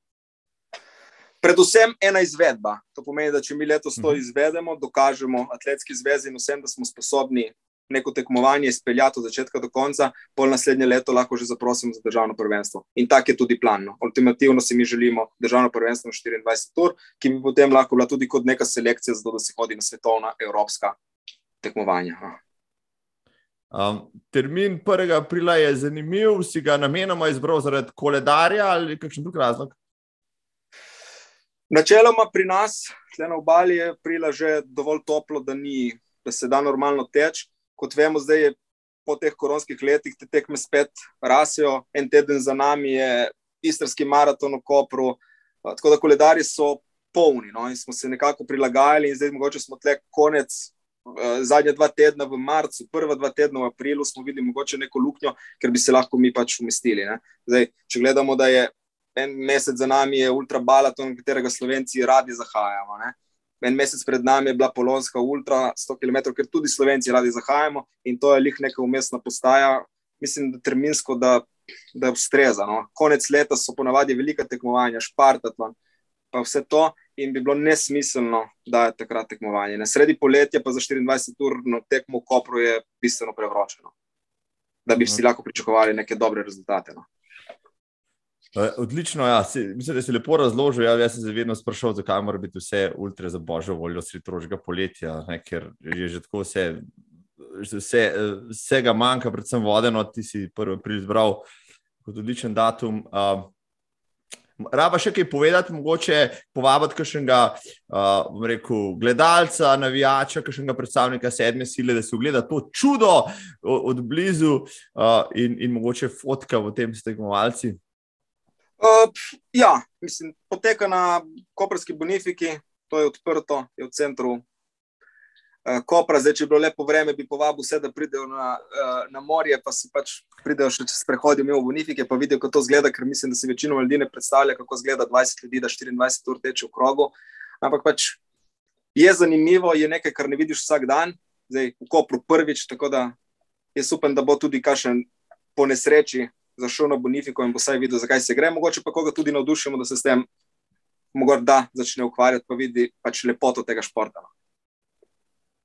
Predvsem ena izvedba. To pomeni, da če mi letos to mhm. izvedemo, dokažemo atletski zvezi in vsem, da smo sposobni neko tekmovanje izpeljati od začetka do konca, pol naslednje leto lahko že zaprosimo za državno prvenstvo. In tak je tudi plan. No. Ultimativno si mi želimo državno prvenstvo na 24 ur, ki bi potem lahko bila tudi kot neka selekcija, zato da se hodi na svetovna, evropska tekmovanja. Um, termin 1. aprila je zanimiv, si ga namenoma izbral zaradi koledarja ali kakšen drug razlog? Načeloma pri nas, na obali, je aprila že dovolj toplo, da, ni, da se da normalno teči kot vemo, zdaj je po teh koronskih letih te tekme spet rasejo. En teden za nami je istrski maraton v Kopru, tako da koledarji so polni no, in smo se nekako prilagajali, in zdaj mogoče smo tle konec. Zadnja dva tedna v marcu, prva dva tedna v aprilu, smo videli mogoče neko luknjo, ker bi se lahko mi pač umestili. Zdaj, če gledamo, da je en mesec za nami, je ultrabalaton, katerega slovenci radi zahajamo. Ne? En mesec pred nami je bila Polonska Ultra, 100 km, ker tudi Slovenci radi zahajamo in to je lih neka umestna postaja. Mislim, da terminsko, da, da je ustreza. No. Konec leta so ponavadi velika tekmovanja, špartatlon, pa vse to in bi bilo nesmiselno, da je takrat tekmovanje. Na sredi poletja pa za 24 ur no, tekmo v Kopru je bistveno prevročeno, da bi uh -huh. si lahko pričakovali neke dobre rezultate. No. Eh, odlično, ja. si, mislim, da si lepo razložil. Ja, jaz sem se vedno sprašal, zakaj mora biti vse ultra za božjo voljo sredi trožjega poletja, ne, ker je že tako vse, vse, vsega manjka, predvsem vodeno. Ti si prvi prizbral kot odličen datum. Uh, Raba še kaj povedati, mogoče povabiti kakšnega uh, rekel, gledalca, navijača, kakšnega predstavnika sedme sile, da se ogleda to čudo od blizu uh, in, in mogoče fotka v tem stekmovalci. Uh, ja, mislim, poteka na Koperski bonifiki, to je odprto, je v centru uh, Kopra. Zdaj, če bi bilo lepo vreme, bi povabil vse, da pridejo na, uh, na morje, pa si pač pridejo še čez prehodijo mimo bonifike, pa vidijo, kako to zgleda, ker mislim, da si večino ljudi ne predstavlja, kako zgleda 20 ljudi, da 24 ur teče v krogu. Ampak pač je zanimivo, je nekaj, kar ne vidiš vsak dan, zdaj v Kopru prvič, tako da jaz upam, da bo tudi kakšen po nesreči zašel na Bonifiko in bo vsaj videl, zakaj se gre. Mogoče pa koga tudi navdušimo, da se s tem morda začne ukvarjati, pa vidi pač lepoto tega športa. No.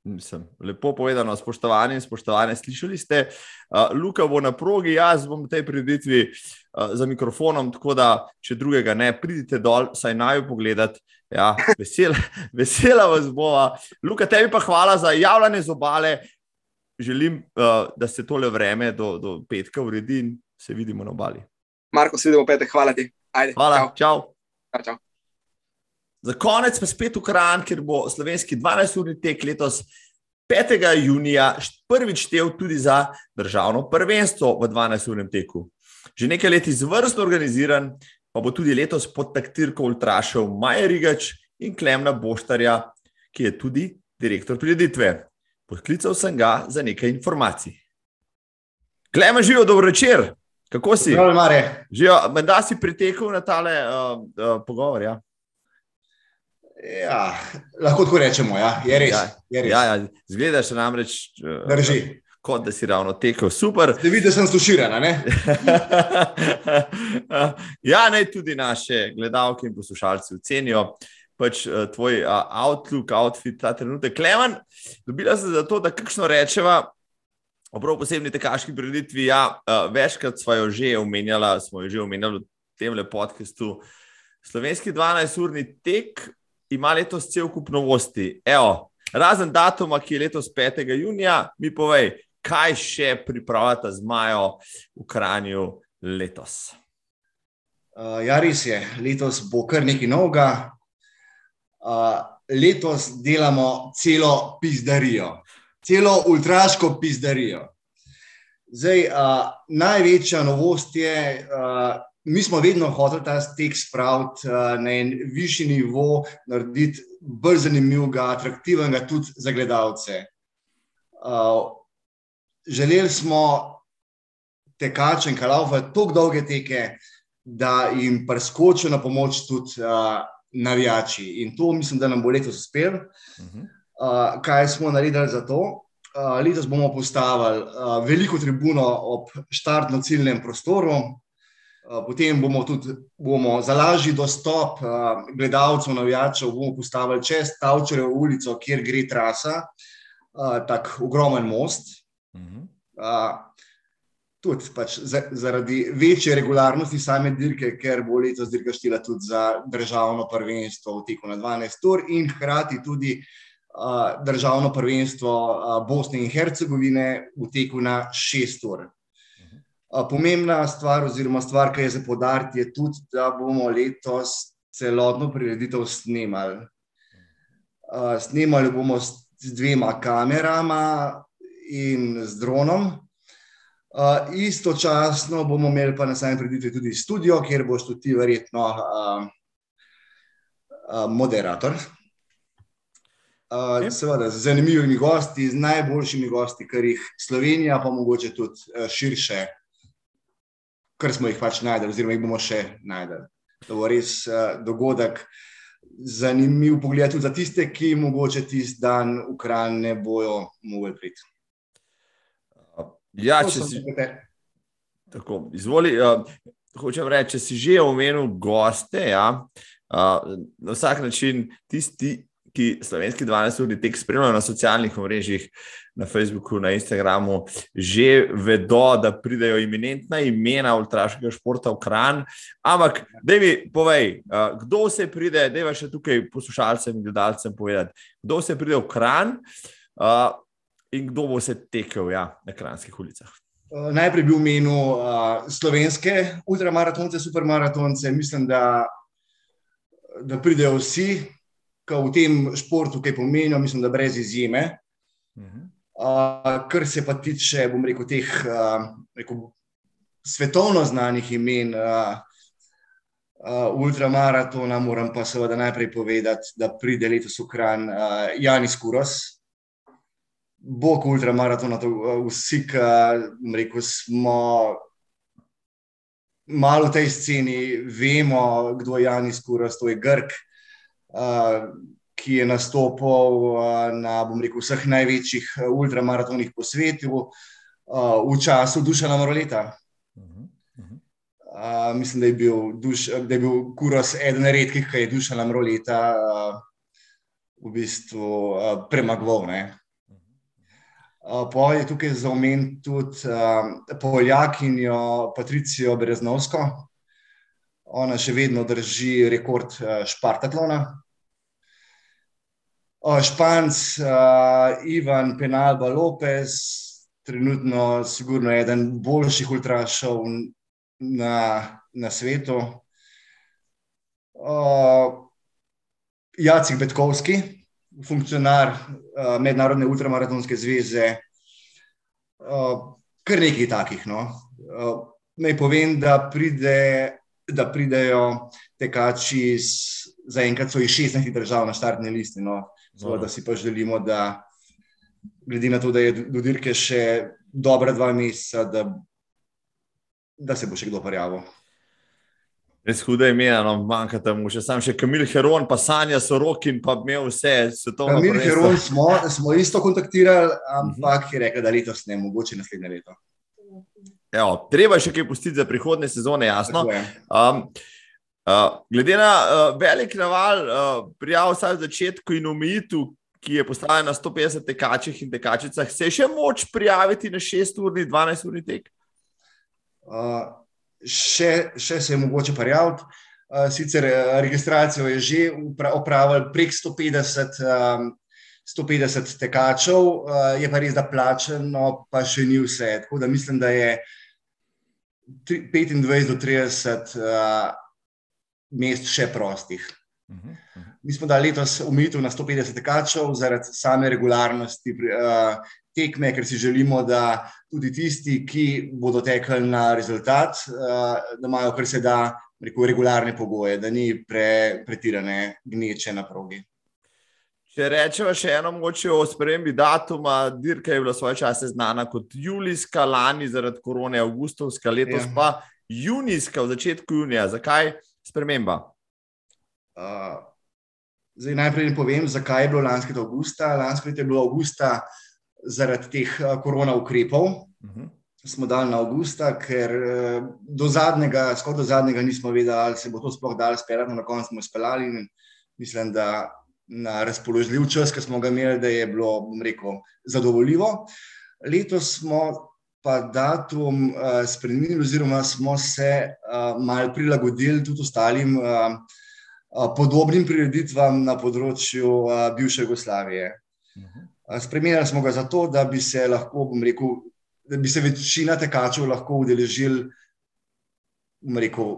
Mislim, lepo povedano, spoštovani in spoštovane, slišali ste, uh, Luka bo na progi, jaz bom v tej preditvi uh, za mikrofonom, tako da, če drugega ne, pridite dol, saj naj jo pogledate. Ja, vesela, vesela vas bo. Luka, tebi pa hvala za javljanje z obale. Želim, uh, da se tole vreme do, do petka uredi in se vidimo na obali. Marko, se vidimo petek, hvala ti. Ajde, hvala, čau. Čau, čau. Za konec pa spet v Kran, ker bo slovenski 12-urni tek letos 5. junija prvič štev tudi za državno prvenstvo v 12-urnem teku. Že nekaj let izvrstno organiziran, pa bo tudi letos pod taktirko ultrašev Maja Rigač in Klemna Boštarja, ki je tudi direktor prireditve. Podklical sem ga za nekaj informacij. Klema živijo, dobro večer. Kako si? Živijo, da si pritekel na tale uh, uh, pogovor. Ja? Ja, lahko tako rečemo, ja. je res. Ja, je res. ja, ja. Zgledaš namreč, eh, Drži. kot da si ravno tekel. Super. Da vidiš, da sem stuširana. Ne? ja, naj tudi naše gledalke in poslušalci ocenijo pač, uh, tvoj uh, outlook, outfit ta trenutek. Klemen, dobila sem za to, da kakšno rečeva. O prav posebni tekaški prireditvi, ja, uh, večkrat smo jo že omenjali, smo jo že omenjali v tem podkastu. Slovenski 12-urni tek ima letos cel kup novosti. Evo, razen datuma, ki je letos 5. junija, mi povej, kaj še pripravljate z Majo v Kranju letos. Uh, ja, res je, letos bo kar nekaj novega. Uh, letos delamo celo pizdarijo celo ultraško pizdarijo. Zdaj, uh, največja novost je, uh, mi smo vedno hoteli ta tek spraviti uh, na en višji nivo, narediti bolj zanimivega, atraktivnega tudi za gledalce. Uh, želeli smo tekačem, kalaufa, tako dolge teke, da jim preskočijo na pomoč tudi uh, navijači. In to mislim, da nam bo letos uspelo. Uh -huh. Uh, kaj smo naredili za to? Uh, letos bomo postavili uh, veliko tribuno ob štartno-ciljnem prostoru, uh, potem bomo tudi bomo za lažji dostop uh, gledalcev, navijačev, bomo postavili čez Tavčerevo ulico, kjer gre trasa, uh, tako ogromen most. Uh, tudi pač zaradi večje regularnosti same dirke, ker bo letos dirka štela tudi za državno prvenstvo v teku na 12 ur in hkrati tudi državno prvenstvo Bosne in Hercegovine v teku na šest ur. Pomembna stvar, oziroma stvar, ki je za podariti, je tudi, da bomo letos celotno prireditev snemali. Snemali bomo s dvema kamerama in z dronom. Istočasno bomo imeli pa na sami prireditvi tudi studio, kjer boš tudi ti verjetno moderator. Uh, seveda, z zanimivimi gosti, z najboljšimi gosti, kar jih Slovenija, pa mogoče tudi uh, širše, kar smo jih pač najdeli, oziroma jih bomo še najdeli. To bo res uh, dogodek, zanimiv pogled tudi za tiste, ki mogoče tisti dan v Kranj ne bojo mogli priti. Ja, če si. Tako, izvoli. Uh, hočem reči, če si že omenil goste, ja, uh, na vsak način tisti ki slovenski 12-urni tek spremljajo na socialnih mrežah, na Facebooku, na Instagramu, že vedo, da pridejo iminentna imena ultraškega športa v kran. Ampak, da mi povej, kdo se pride, da je še tukaj poslušalcem in gledalcem povedati, kdo se pride v kran in kdo bo se tekel ja, na kranskih ulicah. Najprej bi omenil uh, slovenske ultramaratonce, supermaratonce. Mislim, da, da pridejo vsi, v tem športu, ki pomenijo, mislim, da brez izjeme. Uh, kar se pa tiče, bom rekel, teh uh, rekel, svetovno znanih imen uh, uh, ultramaratona, moram pa seveda najprej povedati, da pride letos v Kran uh, Janis Kuros. Bog ultramaratona, to, uh, vsi, ki rekel, smo malo v tej sceni, vemo, kdo je Janis Kuros, to je Grk. Ki je nastopil uh, na rekel, vseh največjih ultramaratonih po svetu, v času Dušana Moroleta. Uh, mislim, da je bil, duš, da je bil Kuros eden redkih, ki je Dušana Moroleta uh, v bistvu uh, premagoval. Uh, po je tukaj za omen tudi uh, Poljakinjo Patricijo Breznovsko. Ona še vedno drži rekord uh, Špartatlona. Španc uh, Ivan Penalba Lopez, trenutno sigurno eden boljših ultrašov na, na svetu. Jacek Betkovski, funkcionar uh, Mednarodne ultramaratonske zveze, kar nekaj takih. No. Naj povem, da pride da pridejo tekači iz, zaenkrat so iz 16 držav na štartni listi. No. Zelo, da si pa želimo, da glede na to, da je do dirke še dobra dva meseca, da, da se bo še kdo prijavil. Res huda imena, no, manjka tam še sam še Kamil Heron, pa Sanja Sorokin, pa imel vse svetovno. Kamil Heron smo, smo isto kontaktirali, ampak je rekel, da letos ne, mogoče naslednje leto. Evo, treba je še kaj pustiti za prihodne sezone, jasno. Um, uh, glede na uh, velik naval uh, prijav vsaj v začetku in omejitev, ki je postavljena na 150 tekačih in tekačicah, se je še moč prijaviti na 6-urni, 12-urni tek? Uh, še, še se je mogoče prijaviti. Uh, sicer uh, registracijo je že opravil prek 150, um, 150 tekačev, uh, je pa res, da plačeno, pa še ni vse. Tako da mislim, da je 25 do 30 uh, mest še prostih. Mhm, mhm. Mi smo dali letos omejitev na 150 tekačev zaradi same regularnosti tekme, ker si želimo, da tudi tisti, ki bodo tekli na rezultat, eh, da imajo kar se da rekel, regularne pogoje, da ni pre, pretirane gneče na progi. Če rečemo še eno mogoče o spremembi datuma, dirka je bila svoje čase znana kot julijska, lani zaradi korone, avgustovska, letos ja. pa junijska, v začetku junija. Zakaj sprememba? Uh, zdaj, najprej povem, zakaj je bilo lansko leto avgusta. Lansko leto je bilo avgusta zaradi teh korona ukrepov. Uh mhm. -huh smo dali na avgusta, ker eh, do zadnjega, skoraj do zadnjega nismo vedeli, ali se bo to sploh dalo speljati, na koncu smo speljali in mislim, da na razpoložljiv čas, ki smo ga imeli, da je bilo, bom rekel, zadovoljivo. Letos smo pa datum uh, spremenili, oziroma smo se uh, malo prilagodili tudi ostalim uh, uh, podobnim prireditvam na področju uh, bivše Jugoslavije. Uh, spremenili smo ga zato, da bi se lahko, bom rekel, da bi se večina tekačev lahko udeležili, rekel,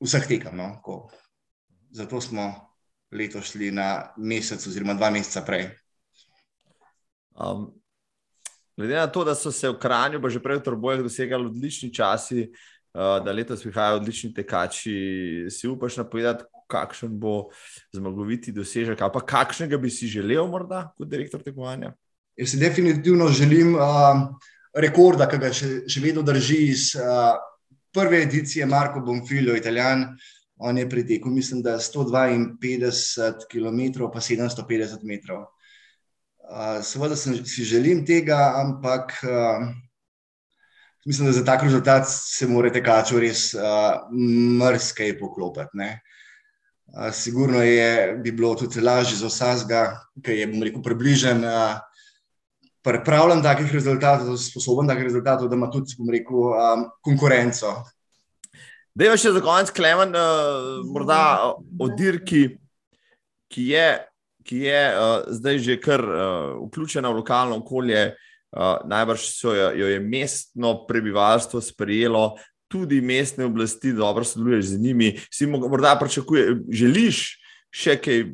vseh tekem. No? Zato smo letos šli na mesec, oziroma dva meseca prej. Um, glede na to, da so se v Kranju, pa že prej v Trbojah, dosegali odlični časi, uh, da letos prihajajo odlični tekači, si upaš napovedati, kakšen bo zmagoviti dosežek, ali pa kakšnega bi si želel, morda kot direktor tekmovanja? Jaz si definitivno želim uh, rekorda, ki ga še, še vedno drži iz uh, prve edicije Marko Bonfilio, italijan. On je pritekel, mislim, da 152 km, pa 750 metrov. Uh, seveda si želim tega, ampak uh, mislim, da za tak rezultat se morate kačo res uh, mrskej poklopiti. Uh, sigurno je, bi bilo tudi lažje za vsega, ki je, bom rekel, približen. Uh, pripravljen takih rezultatov, sposoben takih rezultatov, da ima tudi, bom rekel, um, konkurenco. Da je še za konec, Klemen, uh, morda o dirki, ki je, ki je uh, zdaj že kar uh, vključena v lokalno okolje. Uh, najbrž jo, jo je mestno prebivalstvo sprejelo, tudi mestne oblasti, dobro sodeluješ z njimi. Si morda pričakuješ, želiš še kaj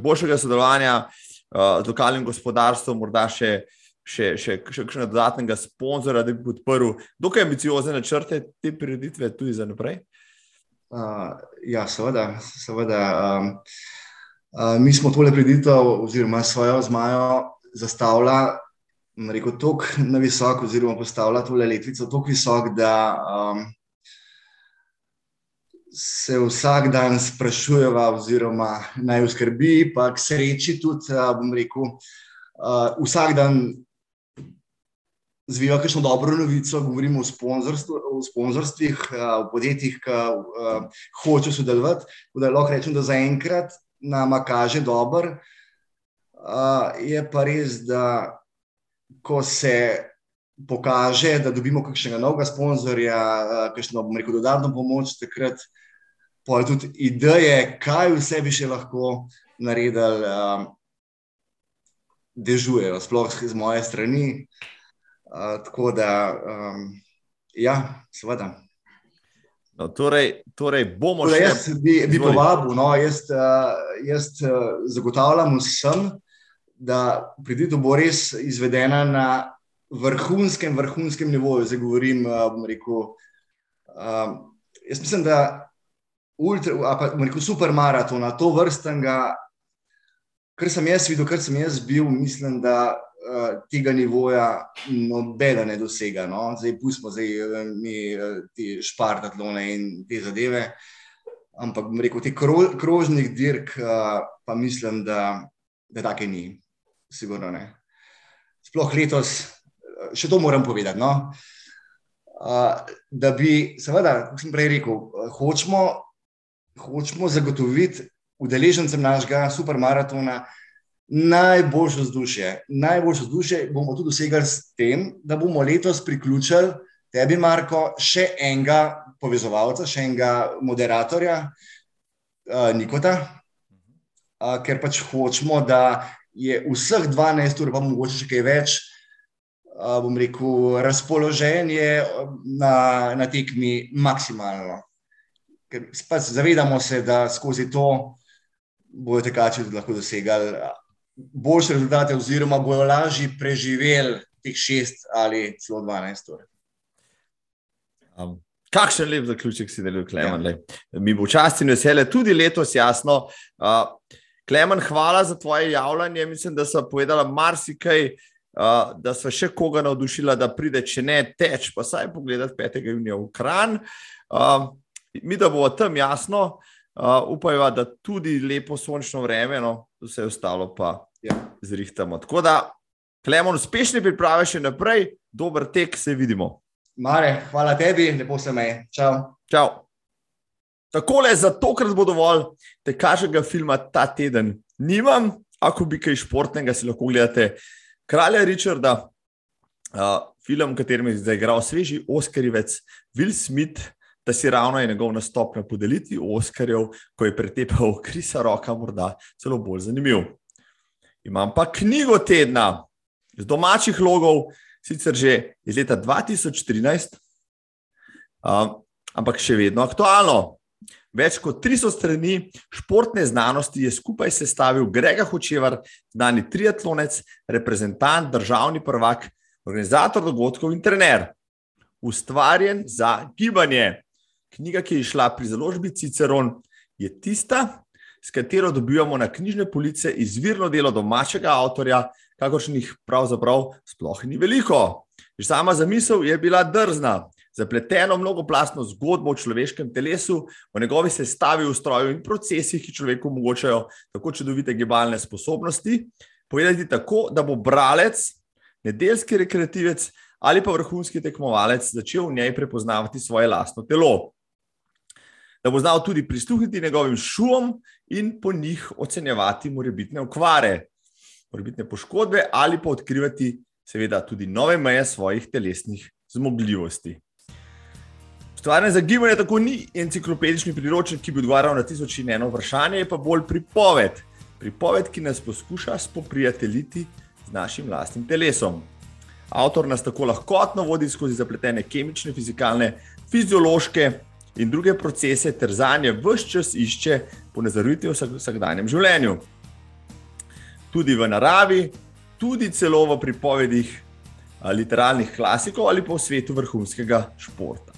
boljšega sodelovanja uh, uh, z lokalnim gospodarstvom, morda še, še, še, še kakšnega dodatnega sponzorja, da bi podprl dokaj ambiciozne načrte te prireditve tudi za naprej? Uh, ja, seveda. seveda um, uh, mi smo tole prireditev, oziroma svojo zmajo, zastavljali. Rekel, tako na visok, oziroma postavlja tole letvico tako visok, da um, se vsak dan sprašujeva, oziroma naj v skrbi, pa k sreči tudi, bom rekel, vsak dan zvijo kakšno dobro novico, govorimo o, o sponzorstvih, o podjetjih, ki hočejo sodelovati. Da lahko rečem, da zaenkrat nama kaže dober. Je pa res, da ko se pokaže, da dobimo kakšnega novega sponzorja, kakšno, bom rekel, dodatno pomoč, takrat pa je tudi ideje, kaj vse bi še lahko naredili, dežujejo, sploh z moje strani. Uh, tako da, um, ja, seveda. No, torej, torej bomo torej, še. Jaz bi, bi povabil, no, jaz, uh, jaz uh, zagotavljam vsem, da pridite bo res izvedena na vrhunskem, vrhunskem nivoju. Zdaj govorim, uh, bom rekel. Uh, jaz mislim, da ultra, pa rekel, super maratona, to vrstnega, kar sem jaz videl, kar sem jaz bil, mislim, da tega nivoja nobena ne dosega. No? Zdaj, pustimo zdaj uh, mi uh, te špartatlone in te zadeve. Ampak, bom rekel, te kro, krožnih dirk, uh, pa mislim, da, da take ni, sigurno ne. Sploh letos, še to moram povedati. No? Da bi, seveda, kot sem prej rekel, hočemo, hočemo zagotoviti udeležencem našega supermaratona, najboljše vzdušje. Najboljše vzdušje bomo tudi dosegli s tem, da bomo letos priključili tebi, Marko, še enega povezovalca, še enega moderatorja, uh, Nikota, uh, ker pač hočemo, da je vseh 12 ur, pa mogoče še kaj več. Uh, bom rekel, razpoloženje na, na tekmi maksimalno. Ker pač zavedamo se, da skozi to bodo tekači lahko dosegali boljše rezultate, oziroma bojo lažje preživeli teh šest ali celo dvanajst ur. Um, kakšen lep zaključek si delil, Klemen. Ja. Mi bo čast in veselje tudi letos, jasno. Uh, Klemen, hvala za tvoje javljanje. Mislim, da so povedala marsikaj, uh, da so še koga navdušila, da pride, če ne teč, pa saj pogledati 5. junija v Kran. Uh, mi, da bo tam jasno, uh, upajo, da tudi lepo sončno vreme, no, vse ostalo pa ja. zrihtamo. Tako da, Klemon, uspešne priprave še naprej, dober tek, se vidimo. Mare, hvala tebi, lepo se me. Čau. Čau. Tako le za tokrat bo dovolj, te kažega filma ta teden nimam, ako bi kaj športnega si lahko gledate. Kralja Richarda, uh, film, v katerem je zdaj igral sveži Oscarjevec Will Smith, da si ravno je njegov nastop na podelitvi Oscarjev, ko je pretepal Krisa Roka, morda celo bolj zanimiv. Imam pa knjigo tedna z domačih logov, sicer že iz leta 2013, um, ampak še vedno aktualno. Več kot 300 strani športne znanosti je skupaj sestavil Grega Hočevar, znani triatlonec, reprezentant, državni prvak, organizator dogodkov in trener. Ustvarjen za gibanje. Knjiga, ki je išla pri založbi Ciceron, je tista, s katero dobivamo na knjižne police izvirno delo domačega avtorja, kakršnih pravzaprav sploh ni veliko. Že sama zamisel je bila drzna. Zapleteno mnogoplastno zgodbo o človeškem telesu, o njegovi sestavi, ustroju in procesih, ki človeku omogočajo tako čudovite gibalne sposobnosti, povedati tako, da bo bralec, nedeljski rekreativec ali pa vrhunski tekmovalec začel v njej prepoznavati svoje lastno telo da bo znal tudi prisluhniti njegovim šumom in po njih ocenjevati morebitne okvare, morebitne poškodbe ali pa odkrivati, seveda, tudi nove meje svojih telesnih zmogljivosti. Stvarne za gibanje tako ni enciklopedični priročnik, ki bi odgovarjal na tisoč in eno vprašanje, je pa bolj pripoved. Pripoved, ki nas poskuša spoprijateljiti z našim lastnim telesom. Avtor nas tako lahkotno vodi skozi zapletene kemične, fizikalne, fiziološke in druge procese, ter za nje vse čas išče ponazoriti v vsakdanjem življenju. Tudi v naravi, tudi celo v pripovedih literarnih klasikov ali pa v svetu vrhunskega športa.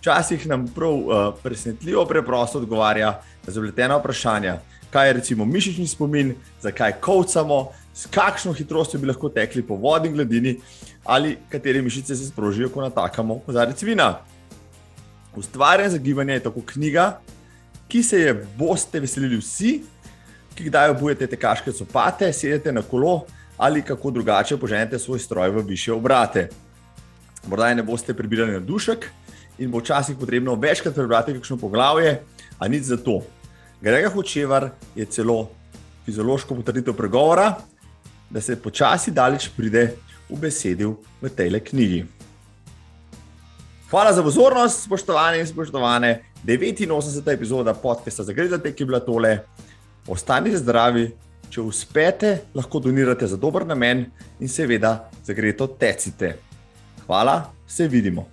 Včasih nam prav uh, presenetljivo preprosto odgovarja na zapletena vprašanja, kaj je recimo mišični spomin, zakaj kovcamo, s kakšno hitrostjo bi lahko tekli po vodi in gladini, ali katere mišice se sprožijo, ko natakamo kozarec vina. Ustvarjanje za gibanje je tako knjiga, ki se je boste veselili vsi, ki kdaj obujete te kaške copate, sedete na kolo ali kako drugače poženete svoj stroj v više obrate. Morda ne boste prebirali na dušek in bo včasih potrebno večkrat prebrati kakšno poglavje, a nič za to. Grega Hočevar je celo fiziološko potrditev pregovora, da se počasi daleč pride v besedil v tej knjigi. Hvala za pozornost, spoštovane in spoštovane. 89. epizoda podcasta za gledate, ki je bila tole. Ostanite zdravi, če uspete, lahko donirate za dober namen in seveda za greto tecite. Hvala, se vidimo.